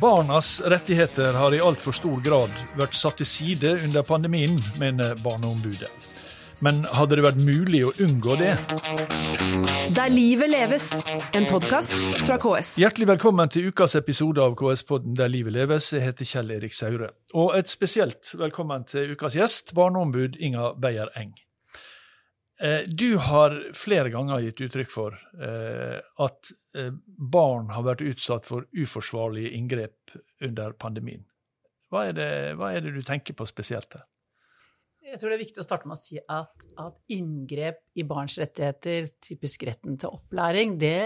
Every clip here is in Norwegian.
Barnas rettigheter har i altfor stor grad vært satt til side under pandemien, mener Barneombudet. Men hadde det vært mulig å unngå det? Der livet leves, en podkast fra KS. Hjertelig velkommen til ukas episode av KS-podden Der livet leves. Jeg heter Kjell Erik Saure. Og et spesielt velkommen til ukas gjest, barneombud Inga Beyer Eng. Eh, du har flere ganger gitt uttrykk for eh, at eh, barn har vært utsatt for uforsvarlige inngrep under pandemien. Hva er, det, hva er det du tenker på spesielt her? Jeg tror det er viktig å starte med å si at, at inngrep i barns rettigheter, typisk retten til opplæring, det,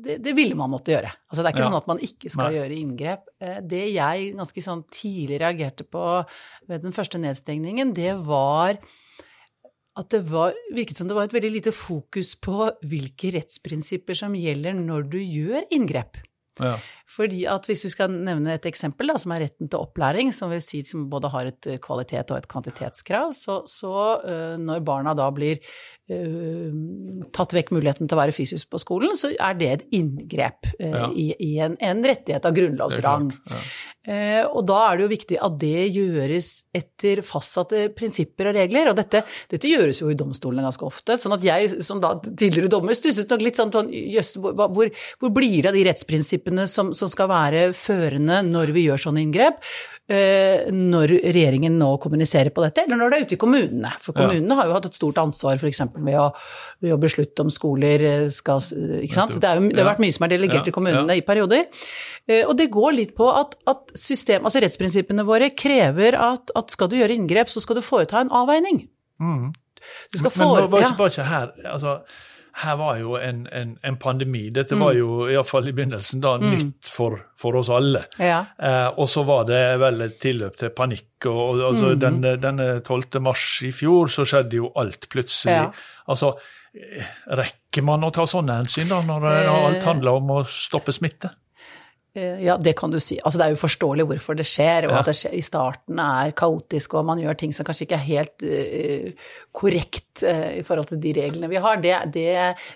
det, det ville man måtte gjøre. Altså, det er ikke ja. sånn at man ikke skal Nei. gjøre inngrep. Det jeg ganske sånn tidlig reagerte på ved den første nedstengningen, det var at det var, virket som det var et veldig lite fokus på hvilke rettsprinsipper som gjelder når du gjør inngrep. Ja. Fordi at Hvis vi skal nevne et eksempel, da, som er retten til opplæring, som vil si som både har et kvalitet og et kvantitetskrav, så, så uh, når barna da blir uh, tatt vekk muligheten til å være fysisk på skolen, så er det et inngrep uh, ja. i, i en, en, rettighet av grunnlovsrang. Ja. Og da er det jo viktig at det gjøres etter fastsatte prinsipper og regler. Og dette, dette gjøres jo i domstolene ganske ofte. sånn at jeg som da tidligere dommer stusset nok litt sånn, sånn jøss, hvor, hvor, blir det av de rettsprinsippene som som skal være førende når vi gjør sånne inngrep, eh, når regjeringen nå kommuniserer på dette, eller når det er ute i kommunene. For kommunene ja. har jo hatt et stort ansvar f.eks. Ved, å, ved å beslutte om skoler eh, skal Ikke sant. Det, jo, det har vært mye som er delegert til kommunene i perioder. Eh, og det går litt på at, at system, altså rettsprinsippene våre krever at, at, skal du gjøre inngrep, så skal du foreta en avveining. Mm. Du skal men, men var, var ikke her altså her var jo en, en, en pandemi. Dette mm. var jo iallfall i begynnelsen da, mm. nytt for, for, oss alle. Ja. Eh, og så var det vel et tilløp til panikk. og altså, mm. denne, denne 12. mars i fjor så skjedde jo alt plutselig. Ja. Altså, rekker man å ta sånne hensyn da, når eh. alt handler om å stoppe smitte? Eh, ja, det kan du si. Altså, det er jo forståelig hvorfor det skjer, og ja. at det skjer, i starten er kaotisk, og man gjør ting som kanskje ikke er helt uh, korrekt uh, i forhold til de reglene vi har. Det, det,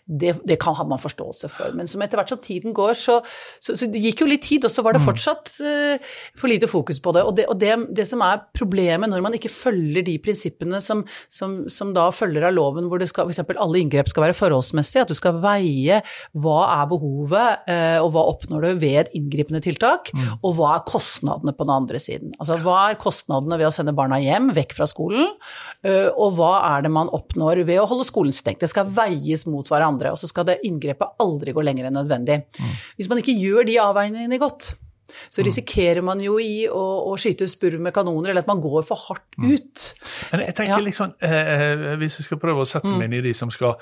det, det kan man forståelse for. Men som etter hvert som tiden går, så, så, så, det gikk jo litt tid, og så var det mm. fortsatt uh, for lite fokus på det. Og, og det, som er problemet når man ikke følger de prinsippene som, som, som da følger av loven, hvor det skal f.eks. alle inngrep skal være forholdsmessige, at du skal veie hva er behovet, og hva oppnår du ved inngrep inngripende tiltak, mm. og hva er kostnadene på den andre siden. Altså hva er kostnadene ved å sende barna hjem, vekk fra skolen, øh, og hva er det man oppnår ved å holde skolen stengt. Det skal veies mot hverandre, og så skal det inngrepet aldri gå lenger enn nødvendig. Mm. Hvis man ikke gjør de avveiningene godt, så mm. risikerer man jo i å, å skyte spurv med kanoner, eller at man går for hardt ut. Men jeg tenker ja. liksom, eh, Hvis jeg skal prøve å sette meg inn i de som skal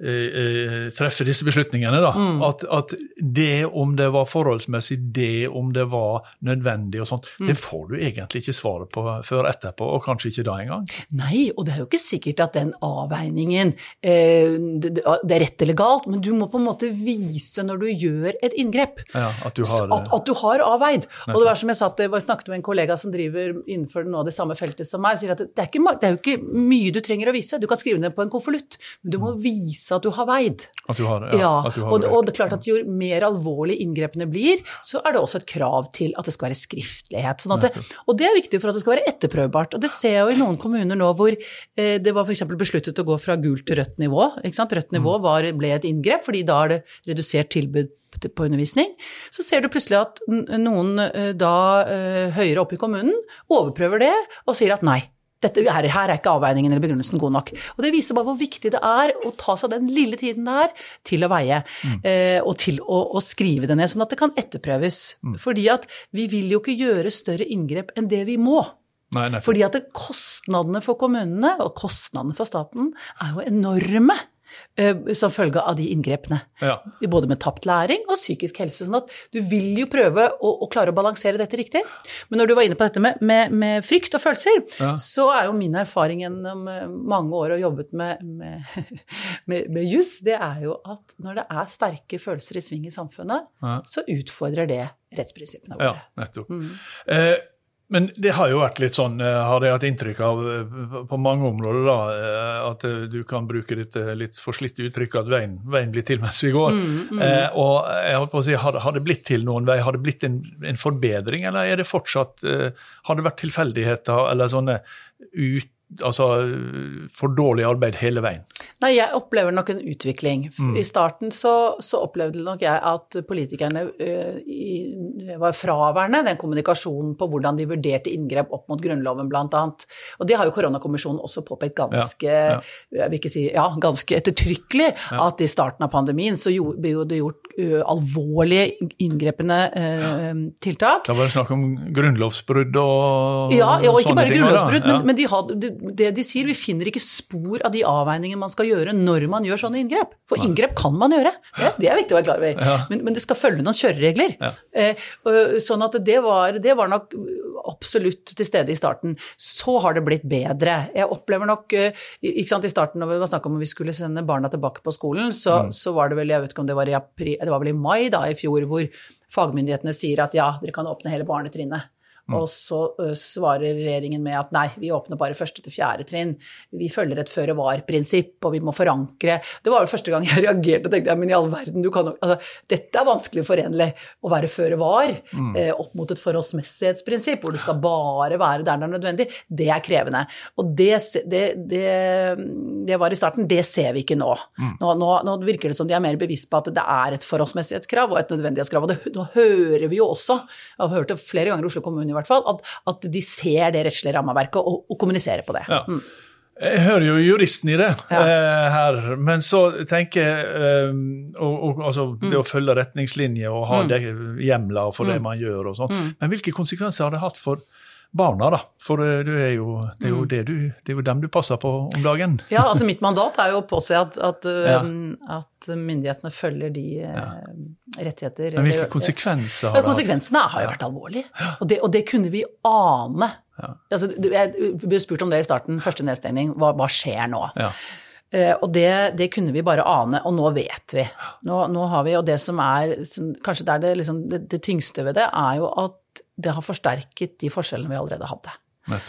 Eh, eh, treffe disse beslutningene. da, mm. at, at, det om det var forholdsmessig, det om det var nødvendig og sånt, mm. det får du egentlig ikke svaret på før etterpå, og kanskje ikke da engang. Nei, og det er jo ikke sikkert at den avveiningen eh, det, det, er rett eller galt, men du må på en måte vise når du gjør et inngrep, ja, at, du har, at, at, du har avveid. Og det var som jeg sa, jeg snakket med en kollega som driver innenfor noe av det samme feltet som meg, sier at det er, ikke, det er jo ikke mye du trenger å vise. Du kan skrive ned på en konvolutt, men du må mm. vise vise at du har veid. At du har, ja. ja du har og, og, det er klart at Jo mer alvorlig inngrepene blir, så er det også et krav til at det skal være skriftlighet. Sånn det, og det er viktig for at det skal være etterprøvbart. Og det ser jeg jo i noen kommuner nå hvor eh, det var f.eks. besluttet å gå fra gult til rødt nivå. Rødt nivå mm. var, ble et inngrep, fordi da er det redusert tilbud på undervisning, så ser du plutselig at noen eh, da eh, høyere oppe i kommunen overprøver det og sier at nei, dette, her, her, er ikke avveiningen eller begrunnelsen god nok. Og Det viser bare hvor viktig det er å ta seg den lille tiden det er til å veie, mm. eh, og til å, å, skrive det ned, sånn at det kan etterprøves. Mm. Fordi at vi vil jo ikke gjøre større inngrep enn det vi må. Nei, Fordi at kostnadene for kommunene og kostnadene for staten er jo enorme. Eh, som følge av de inngrepene. Ja. Både med tapt læring og psykisk helse. sånn at du vil jo prøve å, å, klare å balansere dette riktig. Men når du var inne på dette med, med, med frykt og følelser, ja. så er jo min erfaring gjennom eh, mange år og jobbet med, med, med juss, det er jo at når det er sterke følelser i sving i samfunnet, ja. så utfordrer det rettsprinsippene våre. Ja, nettopp. Mm. Eh, Men det har jo vært litt sånn, eh, har jeg hatt inntrykk av eh, på mange områder, da, eh, at du kan bruke dette litt forslitte uttrykket at veien, veien, blir til mens vi går. Mm, mm. Eh, og jeg holdt på å si, har, har, det blitt til noen vei? Har det blitt en, en forbedring, eller er det fortsatt eh, Har det vært tilfeldigheter eller sånne ut altså, for dårlig arbeid hele veien? Nei, jeg opplever nok en utvikling. Mm. I starten så, så, opplevde nok jeg at politikerne uh, i, var fraværende, den kommunikasjonen på hvordan de vurderte inngrep opp mot Grunnloven bl.a. Og det har jo koronakommisjonen også påpekt ganske, ja, ja. Jeg vil ikke si, ja, ganske ettertrykkelig, ja. at i starten av pandemien så ble det gjort uh, alvorlige inngrepende uh, tiltak. Da var det snakk om grunnlovsbrudd og ja, ja, og ikke bare grunnlovsbrudd, men, men de hadde det de sier, vi finner ikke spor av de avveiningene man skal gjøre når man gjør sånne inngrep. For inngrep kan man gjøre, det, det, er viktig å være klar over. Ja. Men, men, det skal følge noen kjøreregler. Ja. Eh, sånn at det var, det var, nok absolutt til stede i starten. Så har det blitt bedre. Jeg opplever nok eh, ikke sant, I starten når vi var snakk om at vi skulle sende barna tilbake på skolen, så, mm. så, var det vel jeg vet ikke om det var i april, det var vel i mai da, i fjor hvor fagmyndighetene sier at ja, dere kan åpne hele barnetrinnet. Mm. Og så svarer regjeringen med at nei, vi åpner bare første til fjerde trinn. Vi følger et føre var-prinsipp, og vi må forankre Det var jo første gang jeg reagerte og tenkte ja, men i all verden, du kan altså, Dette er vanskelig forenlig å være føre var mm. eh, opp mot et forholdsmessighetsprinsipp, hvor du skal bare være der det er nødvendig. Det er krevende. Og det, det, det, det var i starten. Det ser vi ikke nå. Mm. Nå, nå. nå, virker det som de er mer bevisst på at det er et forholdsmessighetskrav og et nødvendighetskrav. Og det, nå hører vi jo også, jeg har hørt det flere ganger i Oslo kommune i hvert fall, at, at de ser det rettslige rammeverket og, og, kommuniserer på det. Ja. Mm. Jeg hører jo juristen i det ja. eh, her, men så tenker jeg eh, og, og, altså, mm. Det å følge retningslinjer og ha mm. hjemler for det mm. man gjør og sånn. Men hvilke konsekvenser har det hatt for barna, da. For eh, er jo, det, er jo mm. det, du, det er jo dem du passer på om dagen. Ja, altså mitt mandat er jo å påse at, at, ja. Um, at myndighetene følger de eh, ja. rettigheter Men hvilke konsekvenser har det? Konsekvensene har jo vært alvorlige. Og det, og det kunne vi ane. Ja. Altså, jeg ble spurt om det i starten, første nedstengning. Hva, hva skjer nå? Ja. Uh, og det, det, kunne vi bare ane, og nå vet vi. Nå, nå har vi, og det som er som, Kanskje det, er det, liksom, det, det tyngste ved det, er jo at det har forsterket de forskjellene vi allerede hadde.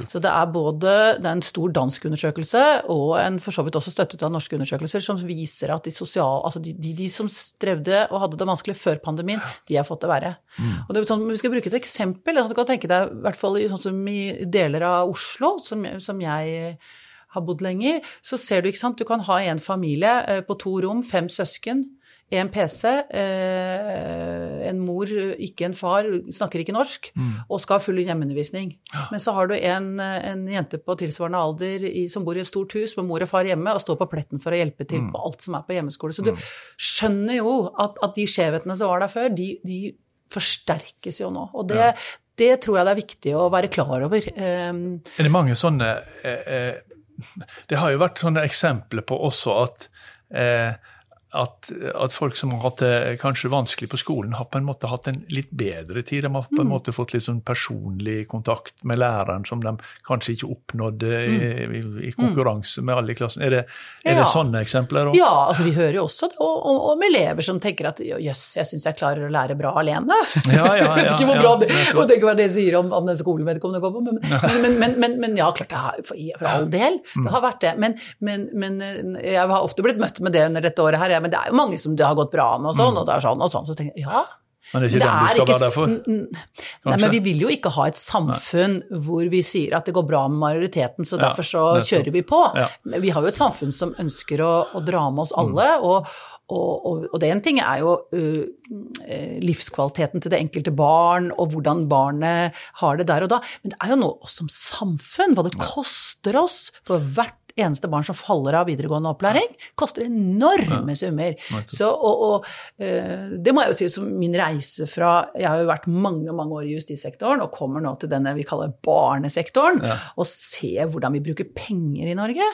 Så det er både det er en stor dansk undersøkelse og en for så vidt også støttet av norske undersøkelser som viser at de, sosial, altså de, de, de, som strevde og hadde det vanskelig før pandemien, de har fått det verre. Mm. Og det er sånn, Vi skal bruke et eksempel. Altså, du kan tenke deg, i hvert fall i, sånn som i deler av Oslo, som, som jeg har bodd lenge i, så ser du ikke sant, du kan ha en familie eh, på to rom, fem søsken en PC, eh, en mor, ikke en far, snakker ikke norsk, mm. og skal ha full hjemmeundervisning. Ja. Men så har du en, en jente på tilsvarende alder i, som bor i et stort hus med mor og far hjemme, og står på pletten for å hjelpe til mm. på alt som er på hjemmeskole. Så du mm. skjønner jo at, at de skjevhetene som var der før, de, de forsterkes jo nå. Og det, ja. det, tror jeg det er viktig å være klar over. Um, er det mange sånne eh, eh, Det har jo vært sånne eksempler på også at eh, at, at, folk som har hatt det kanskje vanskelig på skolen, har på en måte hatt en litt bedre tid. De har på en mm. måte fått litt sånn personlig kontakt med læreren som de kanskje ikke oppnådde mm. i, i, i, konkurranse med alle i klassen. Er det, er ja. det sånne eksempler? Også? Ja, altså vi hører jo også det om elever som tenker at jøss, jeg syns jeg klarer å lære bra alene. Ja, ja, ja, vet ikke hvor bra det og tenk hva det sier om, om den skolen vedkommende går på. Men, men, men, men, ja, klart det har for, for all del. Det har vært det. Men, jeg har ofte blitt møtt med det under dette året her. Jeg men det er jo mange som det har gått bra med, og sånn, mm. og det er sånn og sånn. Så tenker jeg ja. Men det er ikke det den du skal være der for? Nei, men vi vil jo ikke ha et samfunn nei. hvor vi sier at det går bra med majoriteten, så derfor så nettopp. kjører vi på. Ja. Vi har jo et samfunn som ønsker å, å dra med oss alle, mm. og, og, og, og det en ting er jo uh, livskvaliteten til det enkelte barn, og hvordan barnet har det der og da, men det er jo noe oss som samfunn, hva det koster oss for hvert eneste barn som faller av videregående opplæring, koster enorme summer. Så, og, og, eh, det må jeg jo si som min reise fra Jeg har jo vært mange mange år i justissektoren og kommer nå til denne vi kaller barnesektoren, ja. og ser hvordan vi bruker penger i Norge.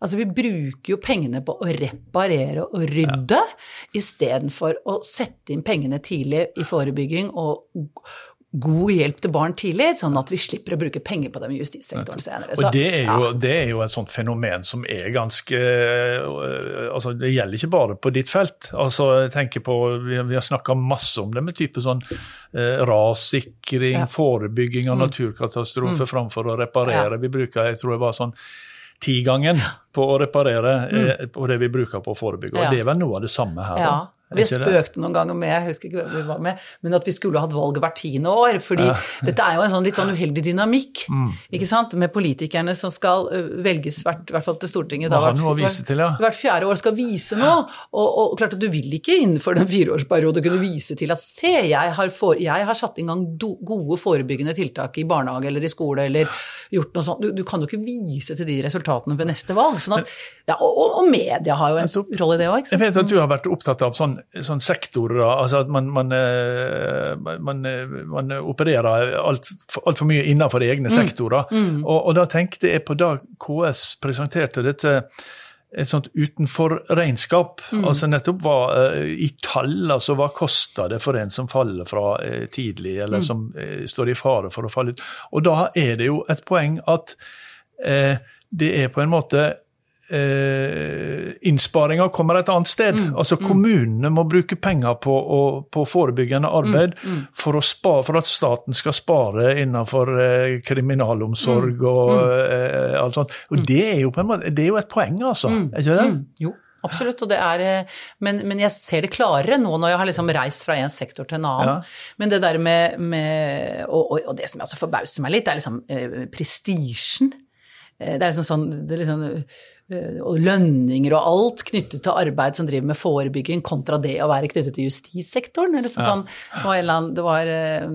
Altså, vi bruker jo pengene på å reparere og rydde ja. istedenfor å sette inn pengene tidlig i forebygging og god hjelp til barn tidlig, sånn at vi slipper å bruke penger på dem i justissektoren senere. Så, og det er, jo, ja. det er, jo, et sånt fenomen som er ganske øh, altså Det gjelder ikke bare på ditt felt. altså jeg tenker på, Vi, vi har snakka masse om det med type sånn eh, rassikring, ja. forebygging av mm. naturkatastrofer mm. framfor å reparere. Ja. Vi bruker, jeg tror det var sånn tigangen på å reparere mm. eh, på det vi bruker på å forebygge. og Det er vel noe av det samme her. Ja. Vi har spøkt noen ganger med jeg husker ikke hvem vi var med, men at vi skulle hatt valget hvert tiende år. fordi ja. dette er jo en sånn litt sånn uheldig dynamikk mm. ikke sant, med politikerne som skal velges hvert, hvert fall til Stortinget. Noe å vise til, ja. Hvert fjerde år skal vise noe. Og, og, klart at du vil ikke innenfor den fireårsperioden kunne vise til at se, jeg har, for, jeg har satt i gang do, gode forebyggende tiltak i barnehage eller i skole eller gjort noe sånt. Du, du kan jo ikke vise til de resultatene ved neste valg. sånn at, ja, og, og media har jo en rolle i det òg. Jeg vet at du har vært opptatt av sånn sånn sektorer. altså at man, man, eh, man, eh, man opererer altfor alt mye innenfor egne mm. sektorer. Mm. Og, og, da tenkte jeg på da KS presenterte dette et sånt utenfor-regnskap. Mm. Altså nettopp hva uh, i tall, altså hva koster det for en som faller fra uh, tidlig, eller mm. som står i fare for å falle ut. Og da er det jo et poeng at det er på en måte eh, innsparinga kommer et annet sted. Mm, altså mm. Kommunene må bruke penger på, og, på forebyggende arbeid mm, mm. for, spare, for, at staten skal spare innenfor eh, kriminalomsorg mm, og mm. eh, alt sånt. Og det er måte, det er jo et poeng, altså. Er ikke det? Jo. Absolutt, det er, eh, men, men, jeg ser det klarere nå når jeg har liksom reist fra en sektor til en annen. Ja. Men det der med, med og, og, det som altså forbauser meg litt, det er liksom eh, prestisjen. Eh, det er liksom sånn det er liksom, og lønninger og alt knyttet til arbeid som driver med forebygging, kontra det å være knyttet til justissektoren. Eller sånn, sånn, det var, eh,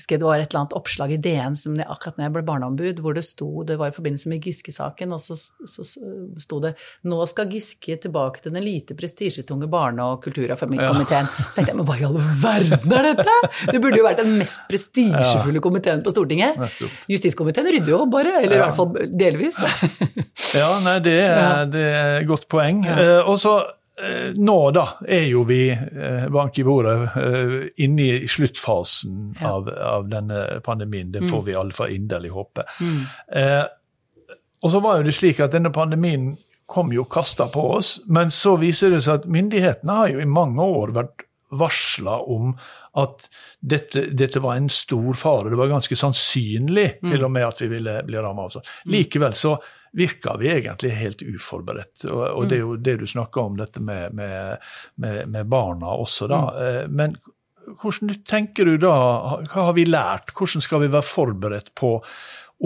husker jeg det var et eller annet oppslag i DN som jeg, akkurat når jeg ble barneombud, hvor det sto Det var i forbindelse med Giske-saken, og så, så, sto det Nå skal Giske tilbake til den lite prestisjetunge barne- og kultur- og familiekomiteen. Så tenkte jeg, men hva i all verden er dette?! Det burde jo vært den mest prestisjefulle komiteen på Stortinget. Justiskomiteen rydder jo bare, eller i hvert fall delvis. ja, nei, det er, det er et godt poeng. Uh, og så Eh, nå da er jo vi eh, bank i bordet eh, inne i sluttfasen ja. av, av, denne pandemien. Det får mm. vi iallfall inderlig håpe. Mm. Eh, og så var jo det slik at denne pandemien kom jo kasta på oss, men så viser det seg at myndighetene har jo i mange år vært varsla om at dette, dette, var en stor fare. Det var ganske sannsynlig mm. til og med at vi ville bli ramma av sånn. Likevel så virker vi egentlig helt uforberedt. Og, og det er jo det du snakker om, dette med, med, med, med barna også, da. Mm. Eh, men hvordan tenker du da, hva har vi lært? Hvordan skal vi være forberedt på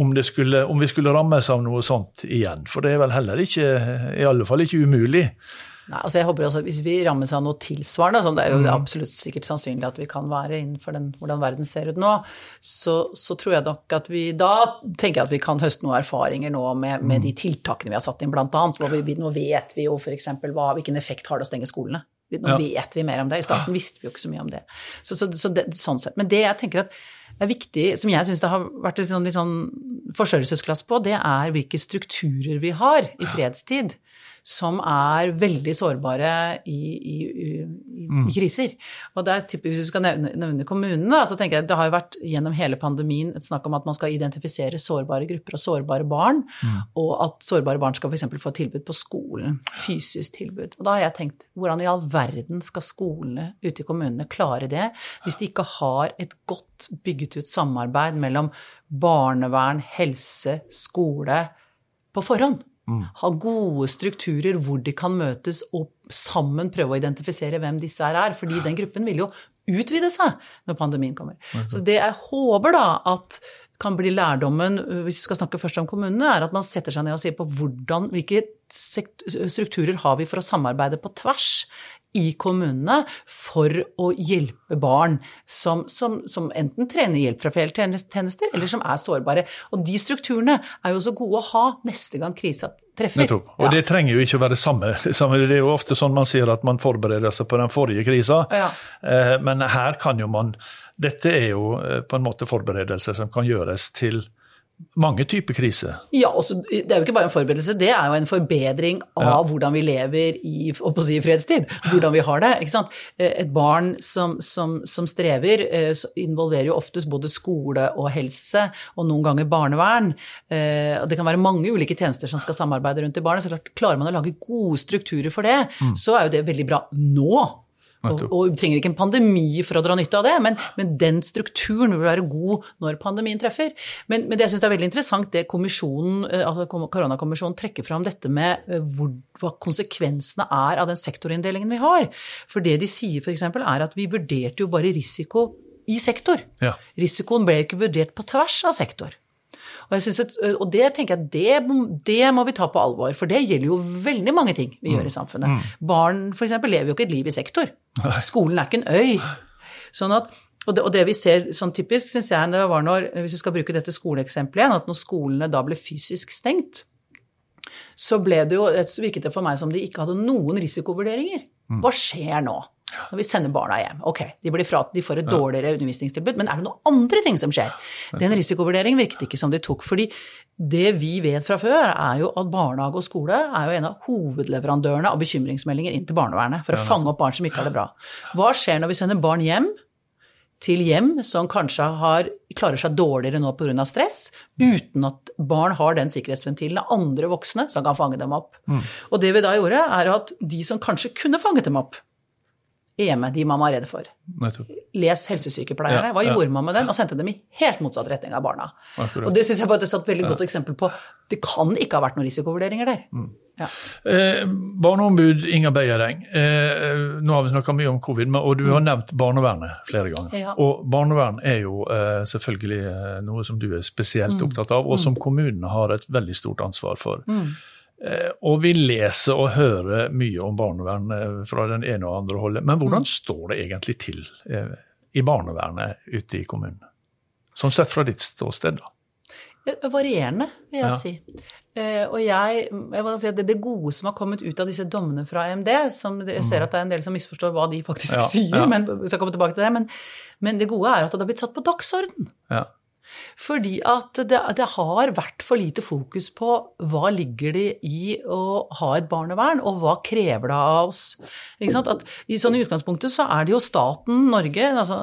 om, skulle, om vi skulle rammes av noe sånt igjen? For det er vel heller ikke, i alle fall ikke umulig. Nei, altså jeg håper også at Hvis vi rammes av noe tilsvarende, som det er jo mm. absolutt sikkert sannsynlig at vi kan være innenfor den, hvordan verden ser ut nå, så, så, tror jeg nok at vi da tenker jeg at vi kan høste noen erfaringer nå med, med de mm. tiltakene vi har satt inn, bl.a. Nå vet vi jo f.eks. hvilken effekt har det å stenge skolene. Nå ja. vet vi mer om det. I starten visste vi jo ikke så mye om det. Så, så, så det, sånn sett. Men det jeg tenker at er viktig, som jeg syns det har vært litt sånn, litt sånn forsørgelsesklasse på, det er hvilke strukturer vi har i fredstid som er veldig sårbare i, i, i, i mm. kriser. Og det er typisk, Hvis vi skal nevne, nevne kommunene, så tenker jeg det har jo vært gjennom hele pandemien et snakk om at man skal identifisere sårbare grupper og sårbare barn, mm. og at sårbare barn skal f.eks. få tilbud på skolen. Fysisk tilbud. Og da har jeg tenkt hvordan i all verden skal skolene ute i kommunene klare det hvis de ikke har et godt bygget ut samarbeid mellom barnevern, helse, skole på forhånd? Mm. Ha gode strukturer hvor de kan møtes og sammen prøve å identifisere hvem disse her er. Fordi den gruppen vil jo utvide seg når pandemien kommer. Så det jeg håper da at kan bli lærdommen, hvis vi skal snakke først om kommunene, er at man setter seg ned og sier på hvordan, hvilke strukturer har vi for å samarbeide på tvers i kommunene for å hjelpe barn som, som, som enten trener hjelp fra fjelltjenester, eller som er sårbare. Og de strukturene er jo så gode å ha neste gang krisa treffer. Nettopp. Og ja. det trenger jo ikke å være det samme. Det er jo ofte sånn man sier at man forbereder seg på den forrige krisa, ja. Eh, men her kan jo man Dette er jo eh, på en måte forberedelser som kan gjøres til mange typer krise. Ja, også, det er jo ikke bare en forberedelse, det er jo en forbedring av ja. hvordan vi lever i si, fredstid. Hvordan vi har det. ikke sant? Eh, et barn som, som, som strever, eh, involverer jo oftest både skole og helse, og noen ganger barnevern. Eh, det kan være mange ulike tjenester som skal samarbeide rundt i barnet. Så klart, klarer man å lage gode strukturer for det, mm. så er jo det veldig bra nå. Og, og, vi trenger ikke en pandemi for å dra nytte av det, men, men den strukturen vil være god når pandemien treffer. Men, men det jeg syns er veldig interessant, det eh, altså koronakommisjonen trekker fram dette med eh, hvor, hva konsekvensene er av den sektorinndelingen vi har. For det de sier f.eks. er at vi vurderte jo bare risiko i sektor. Ja. Risikoen ble ikke vurdert på tvers av sektor. Og, at, og det tenker jeg det, det, må vi ta på alvor, for det gjelder jo veldig mange ting vi mm. gjør i samfunnet. Mm. Barn f.eks. lever jo ikke et liv i sektor. Skolen er ikke en øy. Sånn at, og, det, og det vi ser sånn typisk, syns jeg, det var når, hvis vi skal bruke dette skoleeksempelet igjen, at når skolene da ble fysisk stengt, så ble det jo, så virket det for meg som de ikke hadde noen risikovurderinger. Mm. Hva skjer nå? Når vi sender barna hjem. Ok, de, fra, de får et dårligere undervisningstilbud, men er det noen andre ting som skjer? Den risikovurderingen virket ikke som de tok. fordi det vi vet fra før, er jo at barnehage og skole er jo en av hovedleverandørene av bekymringsmeldinger inn til barnevernet for å fange opp barn som ikke har det bra. Hva skjer når vi sender barn hjem til hjem som kanskje har, klarer seg dårligere nå pga. stress, uten at barn har den sikkerhetsventilen av andre voksne som kan fange dem opp. Mm. Og det vi da gjorde, er at de som kanskje kunne fanget dem opp, hjemme, de mamma er redde for. Les helsesykepleierne. Hva gjorde man med dem? Og sendte dem i helt motsatt retning av barna. Og det syns jeg var et veldig godt eksempel på Det kan ikke ha vært noen risikovurderinger der. Mm. Ja. Eh, barneombud Inga Beiereng, eh, nå har vi snakka mye om covid, og du har mm. nevnt barnevernet flere ganger. Ja. Og barnevern er jo eh, selvfølgelig eh, noe som du er spesielt mm. opptatt av, og som mm. kommunene har et veldig stort ansvar for. Mm. Eh, og vi leser og hører mye om barnevern eh, fra den ene og andre holdet. Men hvordan mm. står det egentlig til eh, i barnevernet ute i kommunene? Sånn sett fra ditt ståsted, da? Varierende, vil jeg ja. si. og jeg, jeg si at det, det, gode som har kommet ut av disse dommene fra EMD, som jeg ser mm. at det er en del som misforstår hva de faktisk ja, sier, ja. men vi skal komme tilbake til det, men, men, det gode er at det har blitt satt på dagsorden. Ja. Fordi at det, det, har vært for lite fokus på hva ligger det i å ha et barnevern, og hva krever det av oss. At I sånn utgangspunktet så er det jo staten, Norge, altså,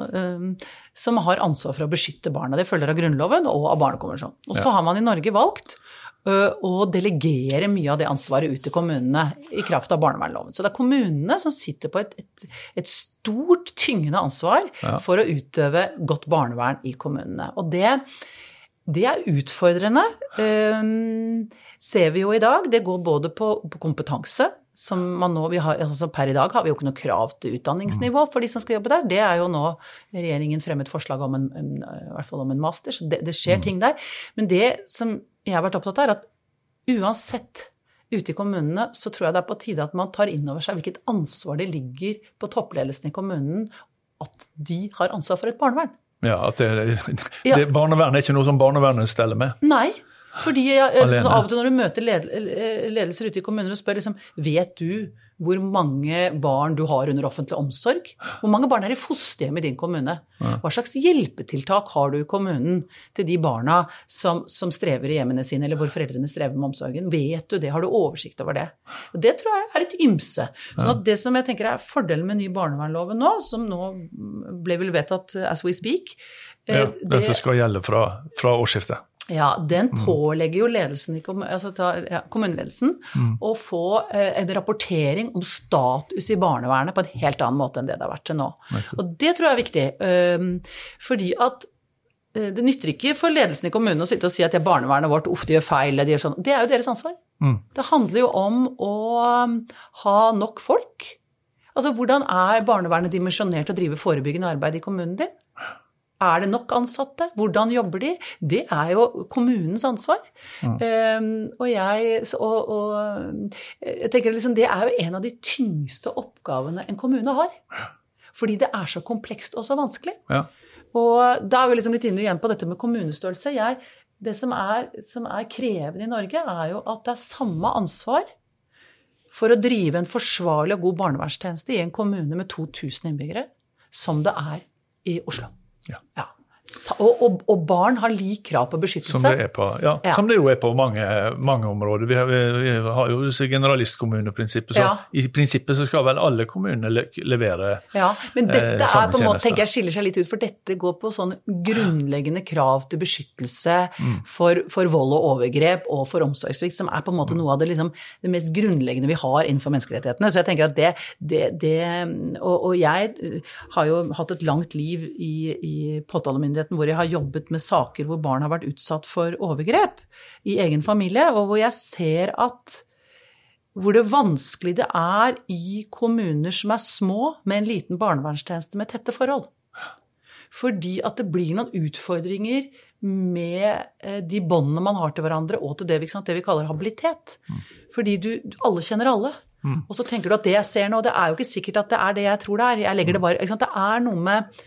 som har ansvar for å beskytte barna. Det følger av Grunnloven og av Barnekonvensjonen. Og så har man i Norge valgt å delegere mye av det ansvaret ut til kommunene i kraft av barnevernloven. Så det er kommunene som sitter på et, et, et stort, tyngende ansvar ja. for å utøve godt barnevern i kommunene. Og det, det er utfordrende, um, ser vi jo i dag. Det går både på, på kompetanse, som man nå, har, altså Per i dag har vi jo ikke noe krav til utdanningsnivå for de som skal jobbe der. Det er jo nå regjeringen fremmet forslag om en, en, i hvert fall om en master, så det, det skjer mm. ting der. Men det som jeg har vært opptatt av, er at uansett ute i kommunene, så tror jeg det er på tide at man tar inn over seg hvilket ansvar det ligger på toppledelsen i kommunen at de har ansvar for et barnevern. Ja, at det, det, ja. Barnevern er ikke noe som barnevernet steller med? Nei. Fordi jeg, Av og til når du møter ledelser ute i kommuner og spør liksom, vet du hvor mange barn du har under offentlig omsorg. Hvor mange barn er i fosterhjem i din kommune? Hva slags hjelpetiltak har du i kommunen til de barna som, som, strever i hjemmene sine, eller hvor foreldrene strever med omsorgen? Vet du det? Har du oversikt over det? Og det tror jeg er et ymse. Sånn det som jeg tenker er fordelen med ny barnevernloven nå, som nå ble vel vedtatt as we speak Ja, det, det som skal gjelde fra, fra årsskiftet. Ja, den mm. pålegger jo ledelsen, altså ja, kommuneledelsen mm. å få eh, en rapportering om status i barnevernet på en helt annen måte enn det det har vært til nå. Og det tror jeg er viktig, Eh, fordi at eh, det nytter ikke for ledelsen i kommunen å sitte og si at det er barnevernet vårt, uff, de gjør feil, de gjør sånn. Det er jo deres ansvar. Mm. Det handler jo om å um, ha nok folk. Altså, hvordan er barnevernet dimensjonert til å drive forebyggende arbeid i kommunen din? Er det nok ansatte? Hvordan jobber de? Det er jo kommunens ansvar. Mm. Um, og jeg og, og, jeg tenker liksom, Det er jo en av de tyngste oppgavene en kommune har. Fordi det er så komplekst og så vanskelig. Ja. Og da er vi liksom litt inne igjen på dette med kommunestørrelse. Jeg, det som er, som er krevende i Norge, er jo at det er samme ansvar for å drive en forsvarlig og god barnevernstjeneste i en kommune med 2000 innbyggere som det er i Oslo. Ja. ja. Oh. Og, og, og, barn har lik krav på beskyttelse. Som det, på, ja, ja. Som det jo er på mange, mange områder. Vi har, vi, har jo generalistkommuneprinsippet, så ja. i prinsippet så skal vel alle kommuner le, levere Ja, men dette eh, er på en måte, tenker jeg skiller seg litt ut, for dette går på sånn grunnleggende krav til beskyttelse mm. for, for, vold og overgrep og for omsorgssvikt, som er på en måte noe av det, liksom, det mest grunnleggende vi har innenfor menneskerettighetene. Så jeg tenker at det, det, det og, og, jeg har jo hatt et langt liv i, i påtalemyndigheten hvor jeg har jobbet med saker hvor barn har vært utsatt for overgrep i egen familie, og hvor jeg ser at hvor det vanskelig det er i kommuner som er små, med en liten barnevernstjeneste med tette forhold. Fordi at det blir noen utfordringer med eh, de båndene man har til hverandre, og til det vi, det vi kaller habilitet. Mm. Fordi du, alle kjenner alle. Mm. Og så tenker du at det jeg ser nå, det er jo ikke sikkert at det er det jeg tror det er. Jeg legger det bare, Det er noe med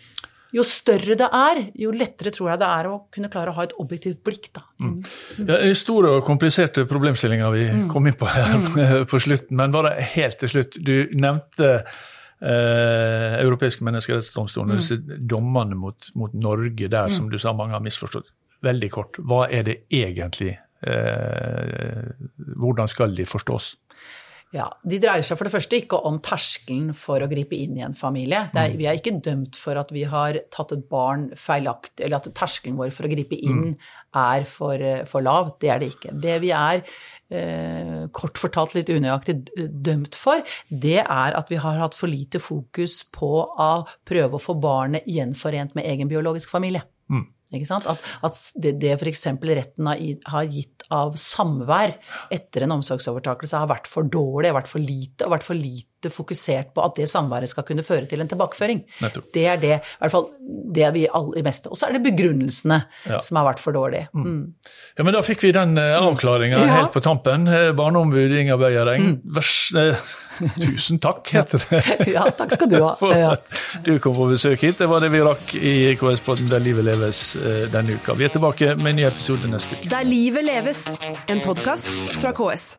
jo større det er, jo lettere tror jeg det er å kunne klare å ha et objektivt blikk. Da. Mm. mm. Ja, store og kompliserte problemstillinger vi mm. kom inn på her mm. på slutten, men bare helt til slutt. Du nevnte eh, Europeiske menneskerettighetsdomstolen, mm. disse dommene mot, mot, Norge der som du sa mange har misforstått. Veldig kort, hva er det egentlig? Eh, hvordan skal de forstås? Ja, De dreier seg for det første ikke om terskelen for å gripe inn i en familie. Er, mm. vi er ikke dømt for at vi har tatt et barn feilaktig, eller at terskelen vår for å gripe inn mm. er for, for, lav. Det er det ikke. Det vi er eh, kort fortalt litt unøyaktig dømt for, det er at vi har hatt for lite fokus på å prøve å få barnet gjenforent med egen biologisk familie. At, at, det, det f.eks. retten har gitt av samvær etter en omsorgsovertakelse har vært for dårlig, vært for lite, og vært for lite fokusert på at det samværet skal kunne føre til en tilbakeføring. Det er det, i hvert fall det vi aller i meste. Og så er det begrunnelsene ja. som har vært for dårlige. Mm. Mm. Ja, men da fikk vi den uh, avklaringa ja. helt på tampen. Barneombudet barneombud Inger Beyer Eng. Mm. Vers, uh, Tusen takk, heter det. ja, takk skal du ha. For at du kom på besøk hit. Det var det vi rakk i KS-podden Der livet leves eh, denne uka. Vi er tilbake med en ny episode neste uke. Der livet leves, en podkast fra KS.